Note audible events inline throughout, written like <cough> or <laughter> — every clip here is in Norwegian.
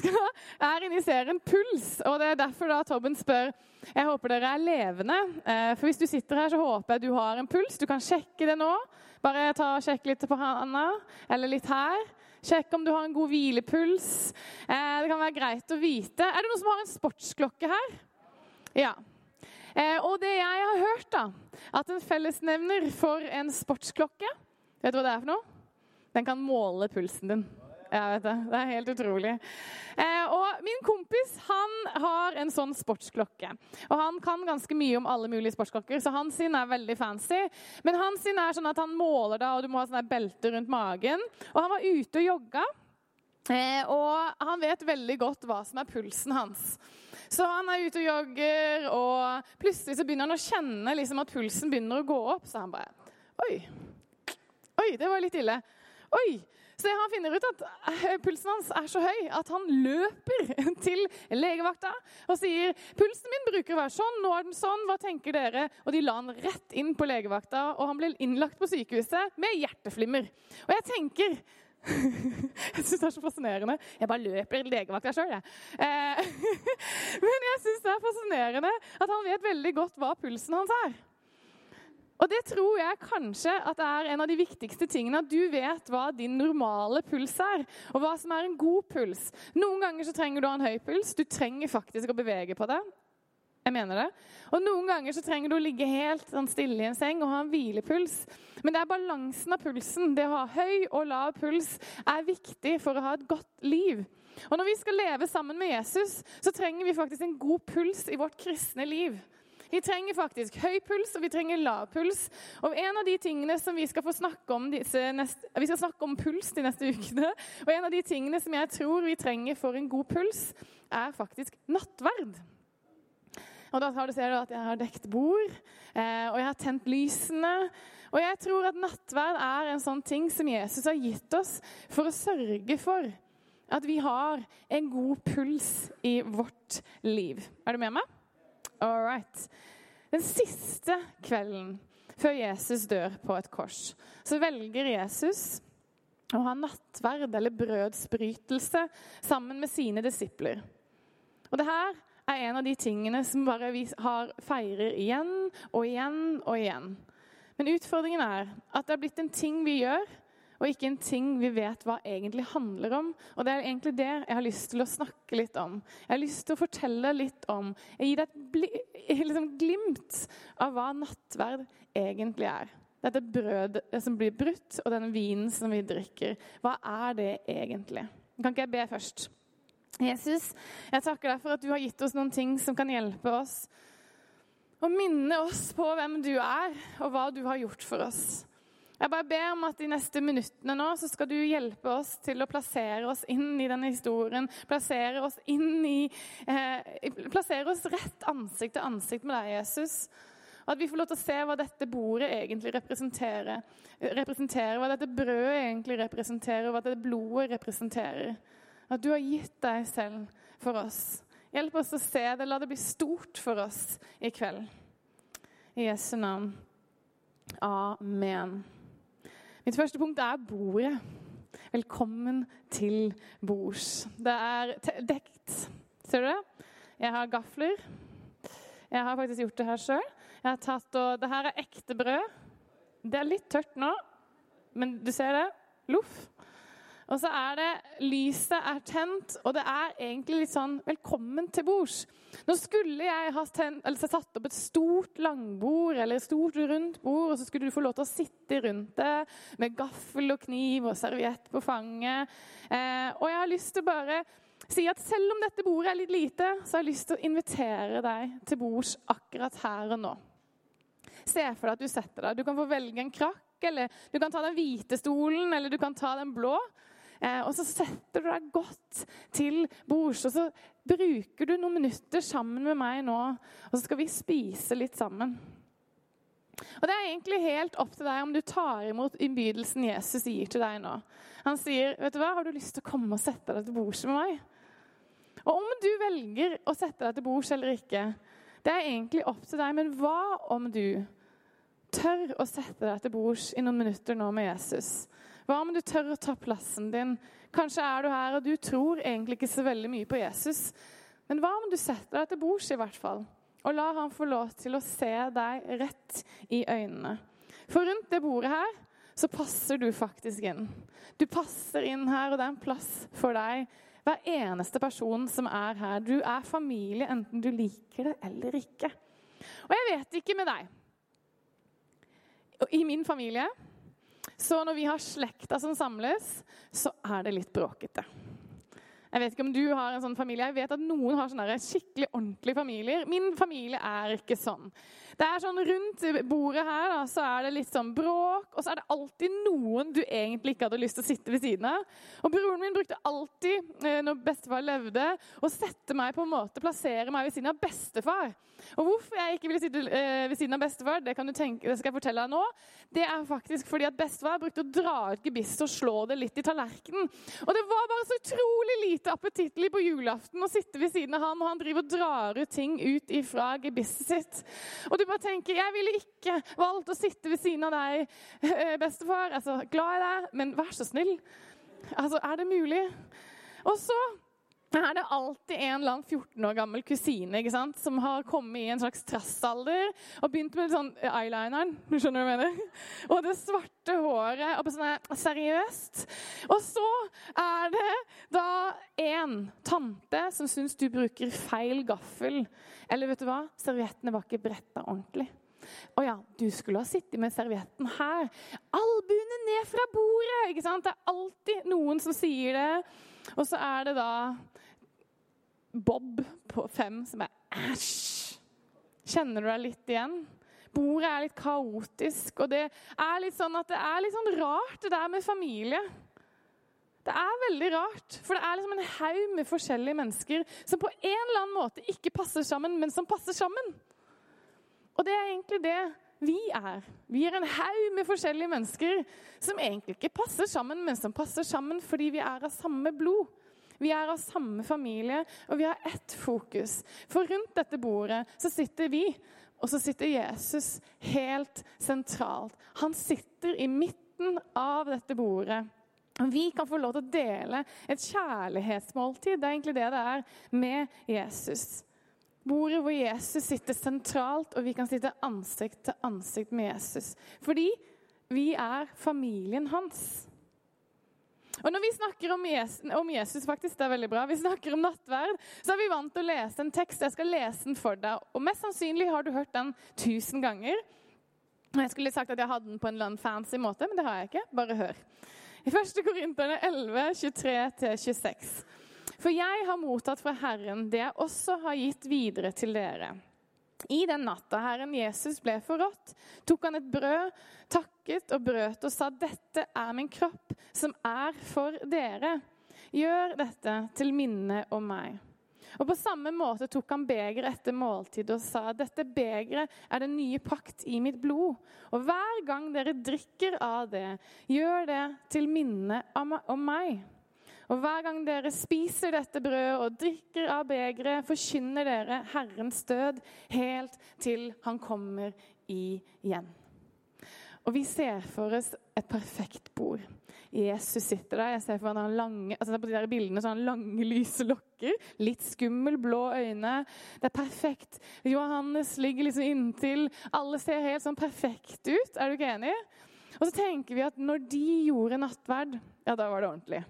Skal, er inne i serien Puls, og det er derfor da Tobben spør Jeg håper dere er levende. Eh, for hvis du sitter her, så håper jeg du har en puls. Du kan sjekke det nå. Bare ta og sjekke litt på handa, eller litt her. Sjekk om du har en god hvilepuls. Eh, det kan være greit å vite. Er det noen som har en sportsklokke her? Ja. Eh, og det jeg har hørt, da, at en fellesnevner for en sportsklokke Vet du hva det er for noe? Den kan måle pulsen din. Jeg vet det. Det er helt utrolig. Eh, og min kompis han har en sånn sportsklokke. Og han kan ganske mye om alle mulige sportsklokker, så hans sin er veldig fancy. Men hans sin er sånn at han måler da, og du må ha sånn belte rundt magen. Og han var ute og jogga. Eh, og han vet veldig godt hva som er pulsen hans. Så han er ute og jogger, og plutselig så begynner han å kjenne liksom, at pulsen begynner å gå opp. Så han bare Oi. Oi, det var litt ille. Oi, så han finner ut at eh, pulsen hans er så høy at han løper <laughs> til legevakta og sier pulsen min bruker å være sånn, nå er den sånn, hva tenker dere? Og de la han rett inn på legevakta, og han ble innlagt på sykehuset med hjerteflimmer. Og jeg tenker <laughs> jeg syns det er så fascinerende. Jeg bare løper legevakta sjøl, jeg. Eh, <laughs> men jeg syns det er fascinerende at han vet veldig godt hva pulsen hans er. Og det tror jeg kanskje at er en av de viktigste tingene. At du vet hva din normale puls er, og hva som er en god puls. Noen ganger så trenger du ha en høy puls. Du trenger faktisk å bevege på det. Jeg mener det. Og Noen ganger så trenger du å ligge helt sånn stille i en seng og ha en hvilepuls. Men det er balansen av pulsen. Det å ha høy og lav puls er viktig for å ha et godt liv. Og Når vi skal leve sammen med Jesus, så trenger vi faktisk en god puls i vårt kristne liv. Vi trenger faktisk høy puls, og vi trenger lav puls. Og en av de tingene som Vi skal få snakke om neste, vi skal snakke om puls de neste ukene. Og en av de tingene som jeg tror vi trenger for en god puls, er faktisk nattverd. Og da ser du at jeg har dekt bord, eh, og jeg har tent lysene. Og jeg tror at nattverd er en sånn ting som Jesus har gitt oss for å sørge for at vi har en god puls i vårt liv. Er du med meg? All right. Den siste kvelden før Jesus dør på et kors, så velger Jesus å ha nattverd eller brødsbrytelse sammen med sine disipler. Og det her er en av de tingene som bare vi har feirer igjen og igjen og igjen. Men utfordringen er at det er blitt en ting vi gjør og ikke en ting vi vet hva egentlig handler om. Og det er egentlig det jeg har lyst til å snakke litt om. Jeg har lyst til å fortelle litt om Jeg gir deg et liksom, glimt av hva nattverd egentlig er. Dette brødet som blir brutt, og denne vinen som vi drikker. Hva er det egentlig? Kan ikke jeg be først? Jesus, jeg takker deg for at du har gitt oss noen ting som kan hjelpe oss. Og minne oss på hvem du er, og hva du har gjort for oss. Jeg bare ber om at de neste minuttene nå så skal du hjelpe oss til å plassere oss inn i denne historien. Plassere oss inn i eh, Plassere oss rett ansikt til ansikt med deg, Jesus. Og At vi får lov til å se hva dette bordet egentlig representerer. representerer hva dette brødet egentlig representerer, og hva dette blodet representerer. At du har gitt deg selv for oss. Hjelp oss å se det. La det bli stort for oss i kveld. I Jesu navn. Amen. Mitt første punkt er bordet. Velkommen til bords. Det er dekt. Ser du det? Jeg har gafler. Jeg har faktisk gjort det her sjøl. Det her er ekte brød. Det er litt tørt nå, men du ser det? Loff. Og så er det Lyset er tent, og det er egentlig litt sånn Velkommen til bords. Nå skulle jeg ha tent, satt opp et stort langbord eller et stort rundt bord, og så skulle du få lov til å sitte rundt det med gaffel og kniv og serviett på fanget. Eh, og jeg har lyst til å bare si at selv om dette bordet er litt lite, så har jeg lyst til å invitere deg til bords akkurat her og nå. Se for deg at du setter deg. Du kan få velge en krakk, eller du kan ta den hvite stolen, eller du kan ta den blå. Eh, og så setter du deg godt til bords, og så bruker du noen minutter sammen med meg nå. Og så skal vi spise litt sammen. Og Det er egentlig helt opp til deg om du tar imot innbydelsen Jesus gir til deg nå. Han sier, 'Vet du hva, har du lyst til å komme og sette deg til bords med meg?' Og om du velger å sette deg til bords eller ikke, det er egentlig opp til deg. Men hva om du tør å sette deg til bords i noen minutter nå med Jesus? Hva om du tør å ta plassen din? Kanskje er du her og du tror egentlig ikke så veldig mye på Jesus. Men hva om du setter deg til bords, i hvert fall? Og lar han få lov til å se deg rett i øynene. For rundt det bordet her så passer du faktisk inn. Du passer inn her, og det er en plass for deg. Hver eneste person som er her. Du er familie, enten du liker det eller ikke. Og jeg vet ikke med deg. I min familie så når vi har slekta som samles, så er det litt bråkete. Jeg vet ikke om du har en sånn familie. Jeg vet at noen har sånne skikkelig ordentlige familier. Min familie er ikke sånn. Det er sånn Rundt bordet her da, så er det litt sånn bråk, og så er det alltid noen du egentlig ikke hadde lyst til å sitte ved siden av. Og Broren min brukte alltid, eh, når bestefar levde, å sette meg på en måte, plassere meg ved siden av bestefar. Og Hvorfor jeg ikke ville sitte eh, ved siden av bestefar, det, tenke, det skal jeg fortelle deg nå. Det er faktisk fordi at bestefar brukte å dra ut gebisset og slå det litt i tallerkenen. Og det var bare så utrolig lite appetittlig på julaften å sitte ved siden av han, og han driver og drar ut ting ut ifra gebisset sitt. Og du bare tenker jeg ville ikke valgt å sitte ved siden av deg, eh, bestefar. Altså, glad i deg, men vær så snill. Altså, er det mulig? Og så er det alltid en eller annen 14 år gammel kusine ikke sant? som har kommet i en slags trassalder og begynt med sånn eyelineren. Du skjønner hva jeg mener? <laughs> Og det svarte håret. og sånn Seriøst. Og så er det da en tante som syns du bruker feil gaffel. Eller vet du hva? Serviettene var ikke bretta ordentlig. Å ja, du skulle ha sittet med servietten her. Albuene ned fra bordet! ikke sant? Det er alltid noen som sier det. Og så er det da Bob på fem som er æsj. Kjenner du deg litt igjen? Bordet er litt kaotisk, og det er litt sånn at det er litt sånn rart, det der med familie. Det er veldig rart, for det er liksom en haug med forskjellige mennesker som på en eller annen måte ikke passer sammen, men som passer sammen. Og det er egentlig det vi er. Vi er en haug med forskjellige mennesker som egentlig ikke passer sammen, men som passer sammen fordi vi er av samme blod. Vi er av samme familie, og vi har ett fokus. For rundt dette bordet så sitter vi, og så sitter Jesus helt sentralt. Han sitter i midten av dette bordet. Vi kan få lov til å dele et kjærlighetsmåltid det er egentlig det det er, med Jesus. Bordet hvor Jesus sitter sentralt, og vi kan sitte ansikt til ansikt med Jesus. Fordi vi er familien hans. Og Når vi snakker om Jesus, om Jesus, faktisk, det er veldig bra, vi snakker om nattverd, så er vi vant til å lese en tekst. Jeg skal lese den for deg. Og Mest sannsynlig har du hørt den tusen ganger. Jeg skulle sagt at jeg hadde den på en eller annen fancy måte, men det har jeg ikke. Bare hør. I 1. Korinterne 11, 23-26. For jeg har mottatt fra Herren det jeg også har gitt videre til dere. I den natta Herren Jesus ble forrådt, tok han et brød, takket og brøt og sa, 'Dette er min kropp, som er for dere. Gjør dette til minne om meg.' Og På samme måte tok han begeret etter måltid og sa, 'Dette begeret er den nye pakt i mitt blod.' 'Og hver gang dere drikker av det, gjør det til minne om meg.' Og hver gang dere spiser dette brødet og drikker av begeret, forkynner dere Herrens død helt til han kommer igjen. Og vi ser for oss et perfekt bord. Jesus sitter der. Jeg ser for meg lange, altså på de der bildene så har han lange, lyse lokker. Litt skummel, blå øyne. Det er perfekt. Johannes ligger liksom inntil. Alle ser helt sånn perfekt ut. Er du ikke enig? Og så tenker vi at når de gjorde nattverd, ja, da var det ordentlig.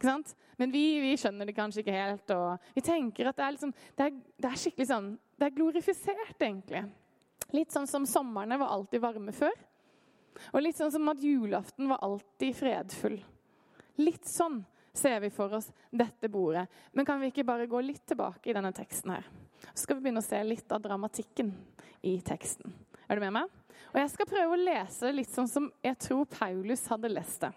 Ikke sant? Men vi, vi, skjønner det kanskje ikke helt. og Vi tenker at det er, liksom, det er, det er skikkelig sånn Det er glorifisert, egentlig. Litt sånn som somrene var alltid varme før. Og litt sånn som at julaften var alltid fredfull. Litt sånn ser vi for oss dette bordet. Men kan vi ikke bare gå litt tilbake i denne teksten her? Så skal vi begynne å se litt av dramatikken i teksten. Er du med meg? Og Jeg skal prøve å lese det litt sånn som jeg tror Paulus hadde lest det.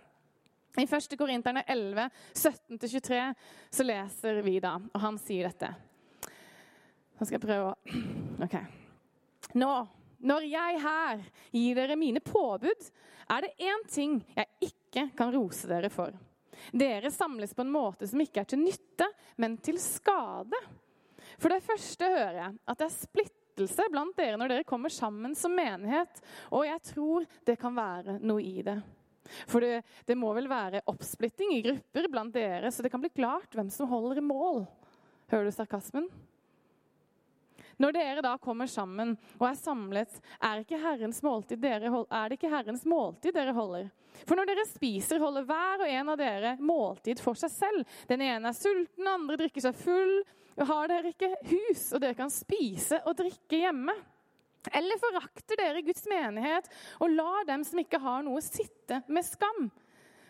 I 1. Korinterne 11, 17-23 så leser vi da, og han sier dette. Nå skal jeg prøve å <clears throat> OK. Nå, når jeg her gir dere mine påbud, er det én ting jeg ikke kan rose dere for. Dere samles på en måte som ikke er til nytte, men til skade. For det første hører jeg at det er splittelse blant dere når dere kommer sammen som menighet, og jeg tror det kan være noe i det. For det, det må vel være oppsplitting i grupper blant dere, så det kan bli klart hvem som holder i mål. Hører du sarkasmen? Når dere da kommer sammen og er samlet, er, ikke dere er det ikke Herrens måltid dere holder. For når dere spiser, holder hver og en av dere måltid for seg selv. Den ene er sulten, den andre drikker seg full. Har dere ikke hus, og dere kan spise og drikke hjemme? Eller forakter dere Guds menighet og lar dem som ikke har noe, sitte med skam?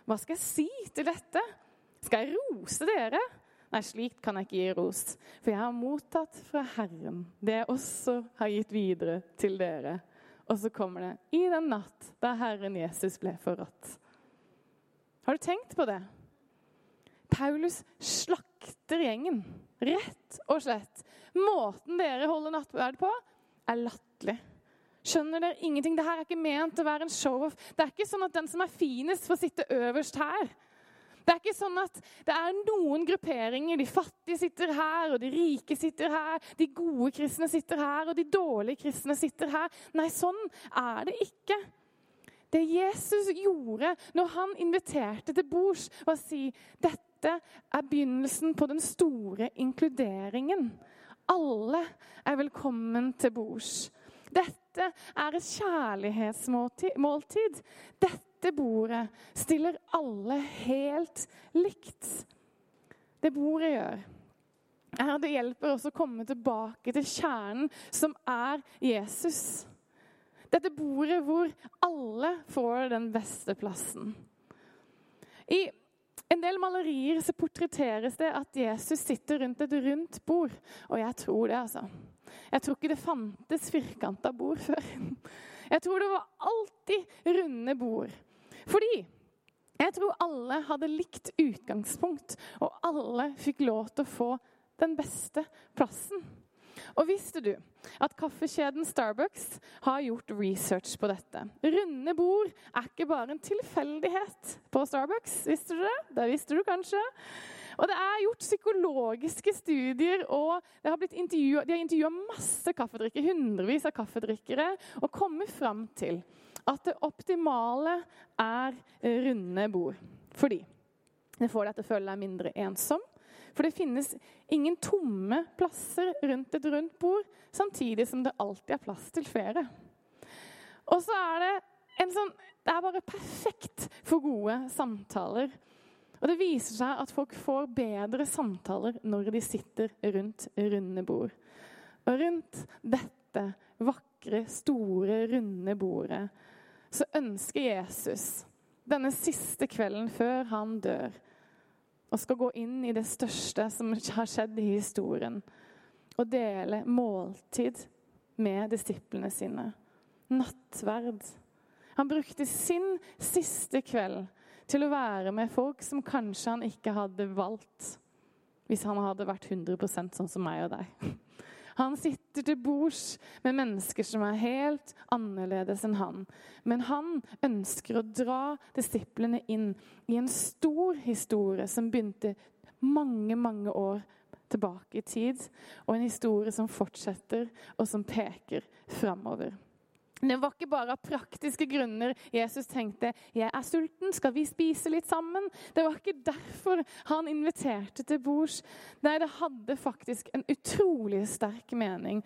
Hva skal jeg si til dette? Skal jeg rose dere? Nei, slikt kan jeg ikke gi ros, for jeg har mottatt fra Herren det jeg også har gitt videre til dere. Og så kommer det i den natt da Herren Jesus ble forrådt. Har du tenkt på det? Paulus slakter gjengen, rett og slett. Måten dere holder nattverd på, er latterlig. Skjønner dere ingenting? Dette er ikke ment å være en show-off. Det er ikke sånn at den som er finest, får sitte øverst her. Det er ikke sånn at det er noen grupperinger. De fattige sitter her, og de rike sitter her. De gode kristne sitter her, og de dårlige kristne sitter her. Nei, sånn er det ikke. Det Jesus gjorde når han inviterte til bords, var å si dette er begynnelsen på den store inkluderingen. Alle er velkommen til bords. Dette er et kjærlighetsmåltid. Dette bordet stiller alle helt likt. Det bordet gjør, er det hjelper oss å komme tilbake til kjernen, som er Jesus. Dette bordet hvor alle får den beste plassen. I en del malerier så portretteres det at Jesus sitter rundt et rundt bord. Og jeg tror det, altså. Jeg tror ikke det fantes firkanta bord før. Jeg tror det var alltid runde bord. Fordi jeg tror alle hadde likt utgangspunkt, og alle fikk lov til å få den beste plassen. Og visste du at kaffekjeden Starbucks har gjort research på dette? Runde bord er ikke bare en tilfeldighet på Starbucks. Visste du det? Det visste du kanskje. Og det er gjort psykologiske studier, og de har intervjua masse kaffedrikkere, hundrevis av kaffedrikkere, og kommet fram til at det optimale er runde bord. Fordi det får deg til å føle deg mindre ensom. For det finnes ingen tomme plasser rundt et rundt bord, samtidig som det alltid er plass til flere. Og så er det en sånn Det er bare perfekt for gode samtaler. Og det viser seg at folk får bedre samtaler når de sitter rundt runde bord. Og rundt dette vakre, store, runde bordet så ønsker Jesus denne siste kvelden før han dør, og skal gå inn i det største som har skjedd i historien, og dele måltid med disiplene sine. Nattverd. Han brukte sin siste kveld til å være med folk som kanskje han ikke hadde valgt hvis han hadde vært 100% sånn som meg og deg. <laughs> Han sitter til bords med mennesker som er helt annerledes enn han. Men han ønsker å dra disiplene inn i en stor historie som begynte mange, mange år tilbake i tid, og en historie som fortsetter, og som peker framover. Det var ikke bare av praktiske grunner Jesus tenkte jeg er sulten, skal vi spise litt sammen? Det var ikke derfor han inviterte til bords. Nei, det hadde faktisk en utrolig sterk mening.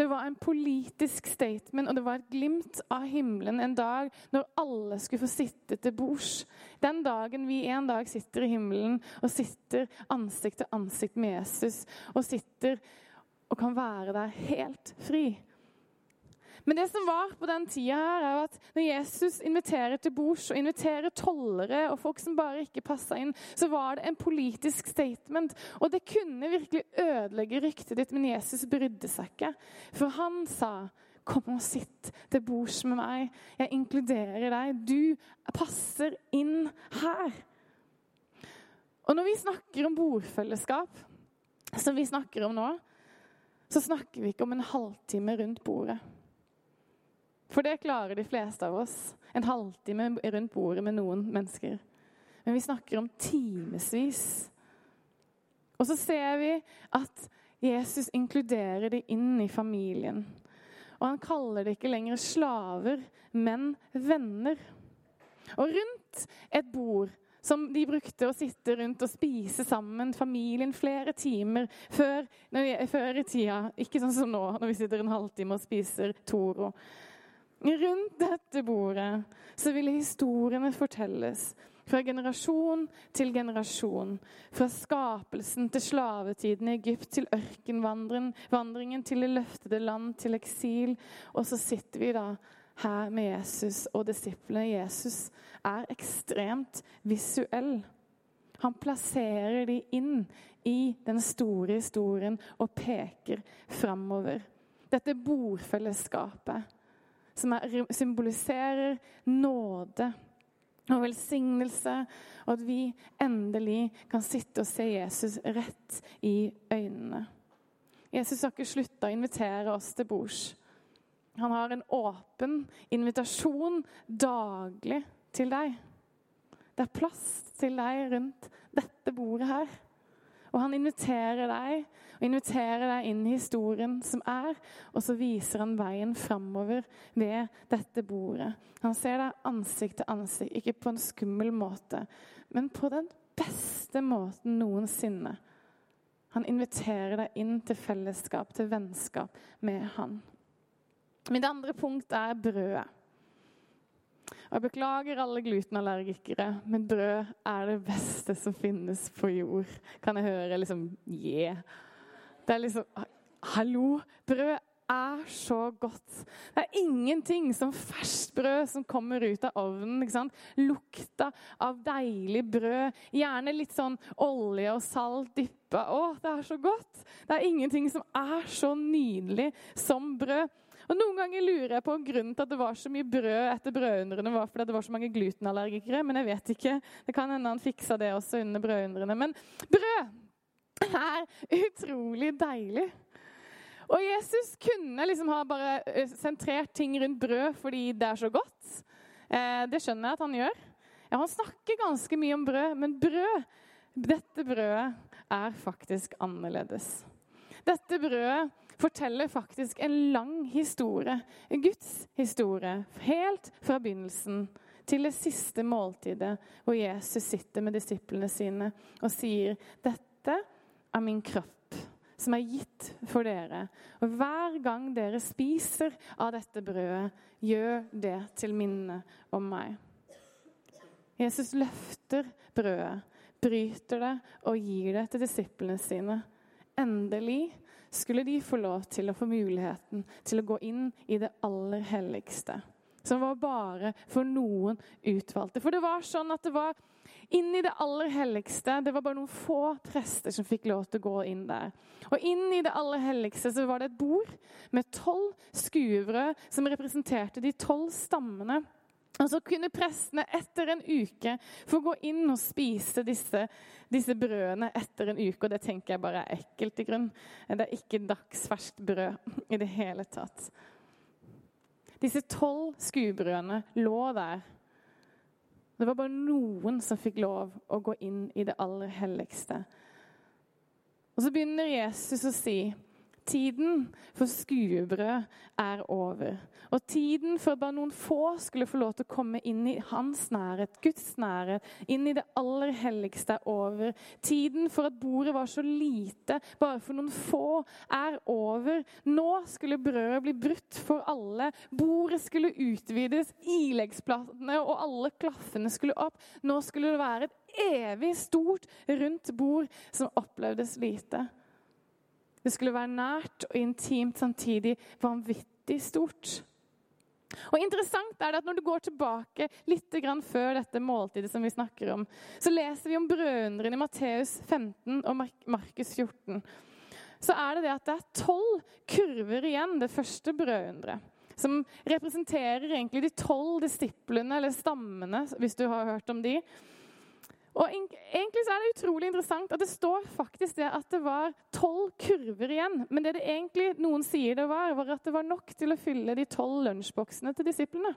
Det var en politisk statement, og det var et glimt av himmelen en dag når alle skulle få sitte til bords. Den dagen vi en dag sitter i himmelen og sitter ansikt til ansikt med Jesus og sitter og kan være der helt fri. Men det som var på den tida, her, er at når Jesus inviterer til bords og inviterer tollere og folk som bare ikke passa inn, så var det en politisk statement. Og det kunne virkelig ødelegge ryktet ditt, men Jesus brydde seg ikke. For han sa, Kom og sitt til bords med meg. Jeg inkluderer deg. Du passer inn her. Og når vi snakker om bordfellesskap, som vi snakker om nå, så snakker vi ikke om en halvtime rundt bordet. For det klarer de fleste av oss. En halvtime rundt bordet med noen mennesker. Men vi snakker om timevis. Og så ser vi at Jesus inkluderer de inn i familien. Og han kaller det ikke lenger slaver, men venner. Og rundt et bord som de brukte å sitte rundt og spise sammen, familien, flere timer før, vi, før i tida. Ikke sånn som nå, når vi sitter en halvtime og spiser Toro. Rundt dette bordet så ville historiene fortelles fra generasjon til generasjon. Fra skapelsen til slavetiden i Egypt, til ørkenvandringen, til det løftede land, til eksil. Og så sitter vi da her med Jesus og disiplene. Jesus er ekstremt visuell. Han plasserer de inn i den store historien og peker framover. Dette bordfellesskapet som er, symboliserer nåde og velsignelse, og at vi endelig kan sitte og se Jesus rett i øynene. Jesus har ikke slutta å invitere oss til bords. Han har en åpen invitasjon daglig til deg. Det er plass til deg rundt dette bordet her. Og han inviterer deg og inviterer deg inn i historien som er, og så viser han veien framover ved dette bordet. Han ser deg ansikt til ansikt, ikke på en skummel måte, men på den beste måten noensinne. Han inviterer deg inn til fellesskap, til vennskap med han. Mitt andre punkt er brødet. Og Jeg beklager alle glutenallergikere, men brød er det beste som finnes på jord. Kan jeg høre liksom yeah. Det er liksom Hallo! Brød er så godt. Det er ingenting som ferskt brød som kommer ut av ovnen. ikke sant? Lukta av deilig brød. Gjerne litt sånn olje og salt dyppa. Å, det er så godt! Det er ingenting som er så nydelig som brød. Og Noen ganger lurer jeg på grunnen til at det var så mye brød etter brødundrene. var fordi det var så mange glutenallergikere, men jeg vet ikke. Det kan hende han fiksa det også under brødundrene. Men brød er utrolig deilig. Og Jesus kunne liksom ha bare eh, sentrert ting rundt brød fordi det er så godt. Eh, det skjønner jeg at han gjør. Ja, Han snakker ganske mye om brød, men brød, dette brødet er faktisk annerledes. Dette brødet forteller faktisk en lang historie. En Guds historie. Helt fra begynnelsen til det siste måltidet, hvor Jesus sitter med disiplene sine og sier dette er min kropp, som er gitt for dere. Og hver gang dere spiser av dette brødet, gjør det til minne om meg. Jesus løfter brødet, bryter det og gir det til disiplene sine. Endelig skulle de få lov til å få muligheten til å gå inn i det aller helligste. Som var bare for noen utvalgte. For det var sånn at det var inn i det aller helligste Det var bare noen få prester som fikk lov til å gå inn der. Og inn i det aller helligste så var det et bord med tolv skuebrød som representerte de tolv stammene og så kunne prestene etter en uke få gå inn og spise disse, disse, brødene etter en uke. Og det tenker jeg bare er ekkelt i grunn. Det er ikke dagsferskt brød i det hele tatt. Disse tolv skuebrødene lå der. Det var bare noen som fikk lov å gå inn i det aller helligste. Og så begynner Jesus å si Tiden for skuebrød er over. Og tiden for bare noen få skulle få lov til å komme inn i hans nærhet, Guds nærhet, inn i det aller helligste, er over. Tiden for at bordet var så lite, bare for noen få, er over. Nå skulle brødet bli brutt for alle. Bordet skulle utvides, ileggsplatene og alle klaffene skulle opp. Nå skulle det være et evig stort, rundt bord som opplevdes lite. Det skulle være nært og intimt, samtidig vanvittig stort. Og interessant er det at Når du går tilbake litt før dette måltidet, som vi snakker om, så leser vi om brødunderen i Matteus 15 og Markus 14. Så er det det at det er tolv kurver igjen, det første brødunderet. som representerer egentlig de tolv disiplene, eller stammene, hvis du har hørt om de. Og egentlig så er det utrolig interessant at det står faktisk det at det var tolv kurver igjen. Men det det egentlig noen sier det var, var at det var nok til å fylle de tolv lunsjboksene til disiplene.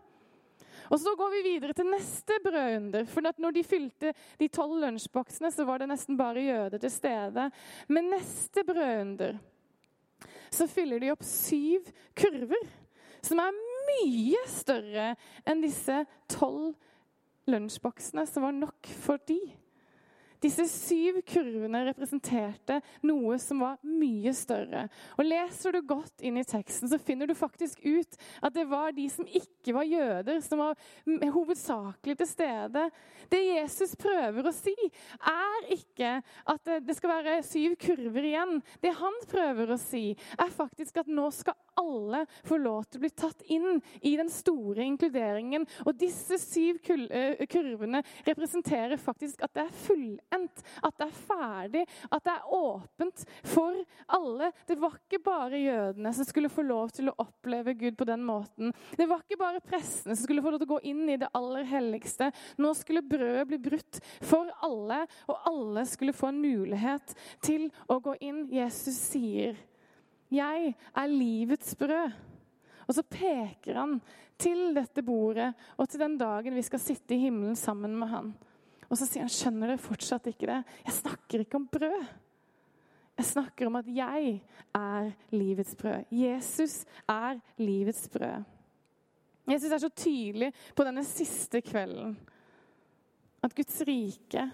Og Så går vi videre til neste brødunder. For når de fylte de tolv lunsjboksene, så var det nesten bare jøder til stede. Men neste brødunder så fyller de opp syv kurver, som er mye større enn disse tolv lunsjboksene som var nok for de. Disse syv kurvene representerte noe som var mye større. Og Leser du godt inn i teksten, så finner du faktisk ut at det var de som ikke var jøder, som var hovedsakelig til stede. Det Jesus prøver å si, er ikke at det skal være syv kurver igjen. Det han prøver å si, er faktisk at nå skal alle få lov til å bli tatt inn i den store inkluderingen. Og disse syv eh, kurvene representerer faktisk at det er fullendt, at det er ferdig, at det er åpent for alle. Det var ikke bare jødene som skulle få lov til å oppleve Gud på den måten. Det var ikke bare prestene som skulle få lov til å gå inn i det aller helligste. Nå skulle brødet bli brutt for alle, og alle skulle få en mulighet til å gå inn. Jesus sier 'Jeg er livets brød'. Og så peker han til dette bordet og til den dagen vi skal sitte i himmelen sammen med han. Og så sier han, 'Skjønner dere fortsatt ikke det? Jeg snakker ikke om brød.' Jeg snakker om at jeg er livets brød. Jesus er livets brød. Jesus er så tydelig på denne siste kvelden at Guds rike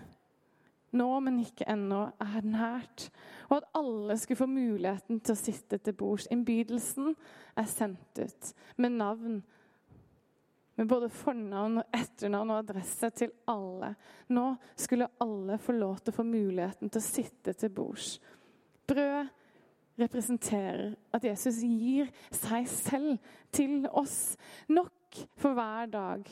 nå, men ikke ennå, er nært. Og at alle skulle få muligheten til å sitte til bords. Innbydelsen er sendt ut med navn. Med både fornavn, og etternavn og adresse til alle. Nå skulle alle få lov til å få muligheten til å sitte til bords. Brød representerer at Jesus gir seg selv til oss. Nok for hver dag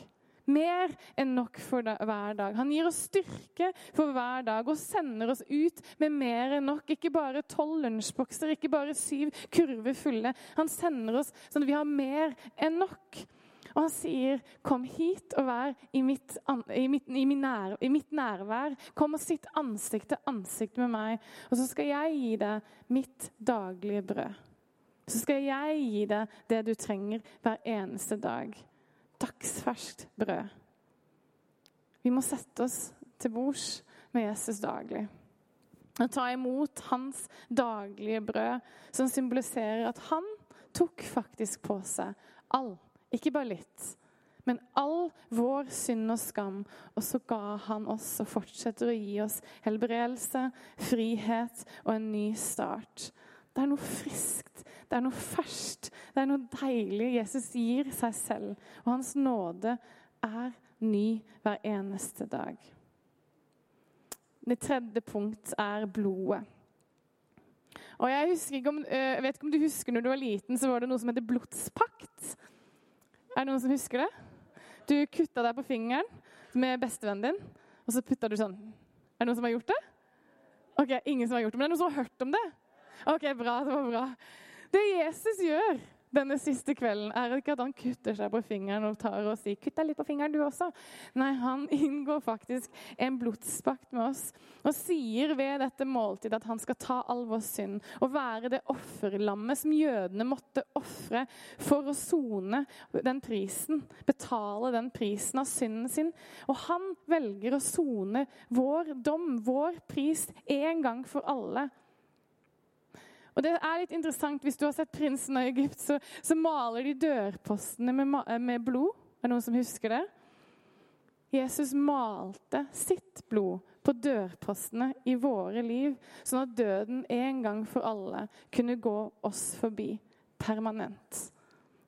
mer enn nok for hver dag. Han gir oss styrke for hver dag og sender oss ut med mer enn nok. Ikke bare tolv lunsjbokser, ikke bare syv kurver fulle. Han sender oss sånn at vi har mer enn nok. Og han sier, 'Kom hit og vær i mitt, i mitt, i nær, i mitt nærvær.' 'Kom og sitt ansikt til ansikt med meg.' Og så skal jeg gi deg mitt daglige brød. Så skal jeg gi deg det du trenger hver eneste dag dagsferskt brød. Vi må sette oss til bords med Jesus daglig. Og ta imot hans daglige brød, som symboliserer at han tok faktisk på seg all, ikke bare litt, men all vår synd og skam. Og så ga han oss og fortsetter å gi oss helbredelse, frihet og en ny start. Det er noe friskt, det er noe ferskt, det er noe deilig. Jesus gir seg selv, og hans nåde er ny hver eneste dag. Det tredje punkt er blodet. Og jeg, om, eh, jeg, vet ikke om du husker når du var liten, så var det noe som heter blodspakt. Er det noen som husker det? Du kutta deg på fingeren med bestevennen din, og så putta du sånn. Er det noen som har gjort det? Ok, ingen som har gjort det, Men det er noen som har hørt om det? OK, bra. Det var bra. Det Jesus gjør denne siste kvelden, er ikke at han kutter seg på fingeren og tar og sier 'kutt deg litt på fingeren, du også'. Nei, han <laughs> inngår faktisk en blodspakt med oss og sier ved dette måltidet at han skal ta all vår synd og være det offerlammet som jødene måtte ofre for å sone den prisen, betale den prisen av synden sin. Og han velger å sone vår dom, vår pris, en gang for alle. Og det er litt interessant, Hvis du har sett 'Prinsen av Egypt', så, så maler de dørpostene med, med, blod. Er det noen som husker det? Jesus malte sitt blod på dørpostene i våre liv, sånn at døden en gang for alle kunne gå oss forbi permanent.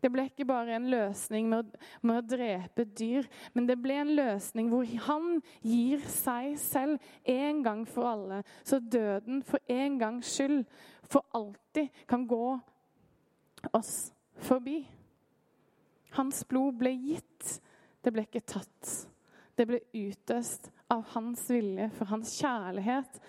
Det ble ikke bare en løsning med å, med å, drepe dyr, men det ble en løsning hvor han gir seg selv en gang for alle, så døden for en gangs skyld for alltid kan gå oss forbi. Hans blod ble gitt, det ble ikke tatt. Det ble utøst av hans vilje, for hans kjærlighet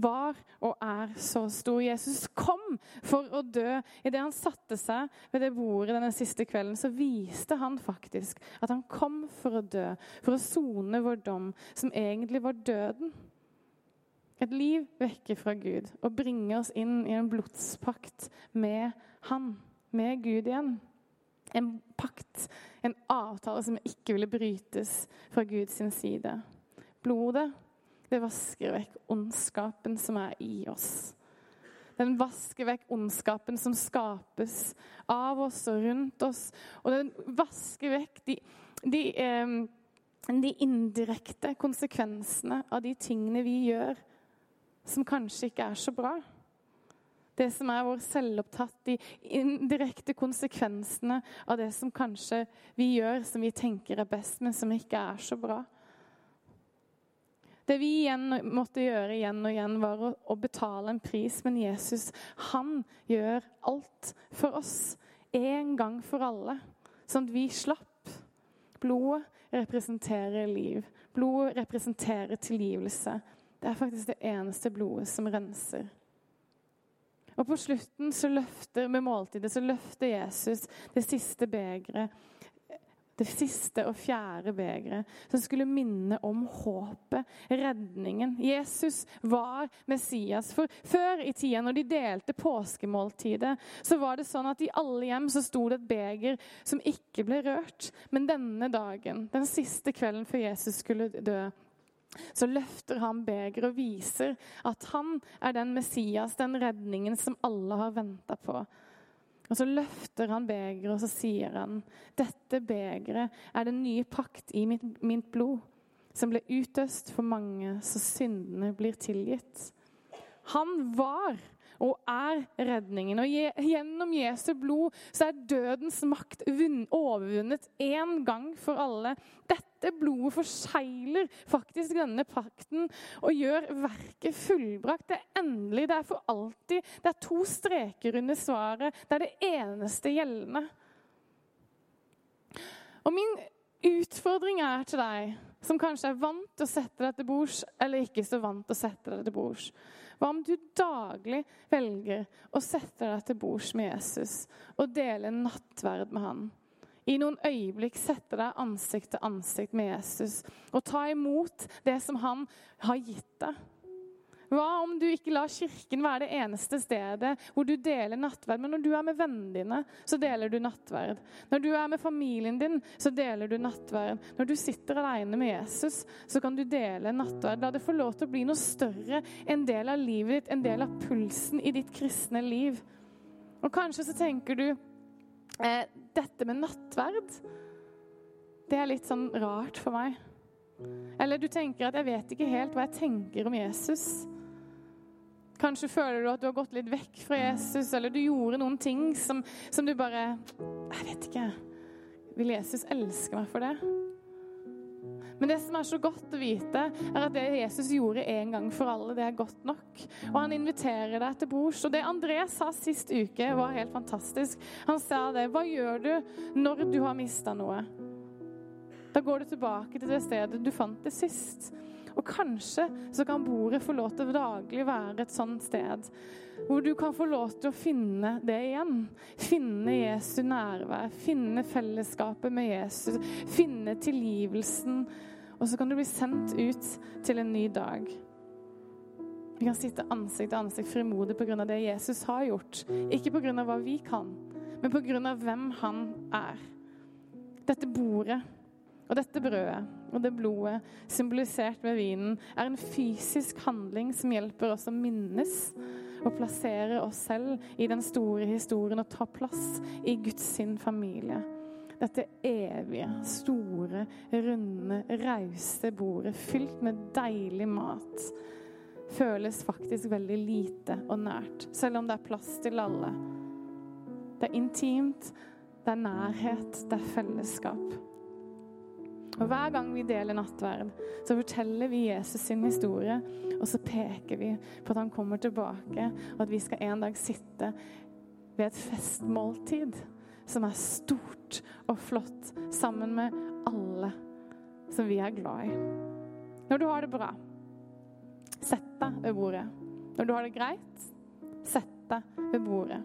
var og er så stor. Jesus kom for å dø. Idet han satte seg ved det bordet denne siste kvelden, så viste han faktisk at han kom for å dø, for å sone vår dom, som egentlig var døden. Et liv vekke fra Gud og bringe oss inn i en blodspakt med Han, med Gud igjen. En pakt, en avtale som ikke ville brytes fra Guds side. Blodet det vasker vekk ondskapen som er i oss. Den vasker vekk ondskapen som skapes av oss og rundt oss. Og den vasker vekk de, de, eh, de indirekte konsekvensene av de tingene vi gjør som kanskje ikke er så bra. Det som er vår selvopptatt, de indirekte konsekvensene av det som kanskje vi gjør som vi tenker er best, men som ikke er så bra. Det vi igjen måtte gjøre igjen og igjen, var å, å, betale en pris. Men Jesus, han gjør alt for oss. En gang for alle. Sånn at vi slapp. Blodet representerer liv. Blodet representerer tilgivelse. Det er faktisk det eneste blodet som renser. Og på slutten så løfter, med måltidet så løfter Jesus det siste begeret det siste og fjerde begeret, som skulle minne om håpet, redningen. Jesus var Messias. For før i tida, når de delte påskemåltidet, så var det sånn at i alle hjem så sto det et beger som ikke ble rørt. Men denne dagen, den siste kvelden før Jesus skulle dø, så løfter han begeret og viser at han er den Messias, den redningen som alle har venta på. Og Så løfter han begeret og så sier han, dette begeret er den nye pakt i mitt, mitt blod, som ble utøst for mange, så syndene blir tilgitt. Han var og er redningen. Og Gjennom Jesu blod så er dødens makt overvunnet én gang for alle. Dette blodet forsegler faktisk denne pakten og gjør verket fullbrakt. Det er endelig, det er for alltid. Det er to streker under svaret. Det er det eneste gjeldende. Og min utfordring er til deg som kanskje er vant til å sette deg til bords, eller ikke så vant til å sette deg til bords. Hva om du daglig velger å sette deg til bords med Jesus og dele nattverd med han? I noen øyeblikk sette deg ansikt til ansikt med Jesus og ta imot det som han har gitt deg. Hva om du ikke lar kirken være det eneste stedet hvor du deler nattverd? Men når du er med vennene dine, så deler du nattverd. Når du er med familien din, så deler du nattverd. Når du sitter alene med Jesus, så kan du dele nattverd. La det få lov til å bli noe større, en del av livet ditt, en del av pulsen i ditt kristne liv. Og kanskje så tenker du eh, dette med nattverd, det er litt sånn rart for meg. Eller du tenker at jeg vet ikke helt hva jeg tenker om Jesus. Kanskje føler du at du har gått litt vekk fra Jesus, eller du gjorde noen ting som, som du bare Jeg vet ikke. Vil Jesus elske meg for det? Men det som er så godt å vite, er at det Jesus gjorde en gang for alle, det er godt nok. Og han inviterer deg til bords. Og det André sa sist uke, var helt fantastisk. Han sa det. Hva gjør du når du har mista noe? Da går du tilbake til det stedet du fant det sist. Og kanskje så kan bordet få lov til å daglig være et sånt sted hvor du kan få lov til å finne det igjen. Finne Jesu nærvær, finne fellesskapet med Jesus, finne tilgivelsen. Og så kan du bli sendt ut til en ny dag. Vi kan sitte ansikt til ansikt frimodig pga. det Jesus har gjort. Ikke pga. hva vi kan, men pga. hvem han er. Dette bordet og dette brødet og det blodet, symbolisert ved vinen, er en fysisk handling som hjelper oss å minnes og plassere oss selv i den store historien og ta plass i Guds sin familie. Dette evige, store, runde, rause bordet fylt med deilig mat føles faktisk veldig lite og nært, selv om det er plass til alle. Det er intimt, det er nærhet, det er fellesskap. Og Hver gang vi deler nattverd, så forteller vi Jesus sin historie. Og så peker vi på at han kommer tilbake, og at vi skal en dag sitte ved et festmåltid som er stort og flott, sammen med alle som vi er glad i. Når du har det bra, sett deg ved bordet. Når du har det greit, sett deg ved bordet.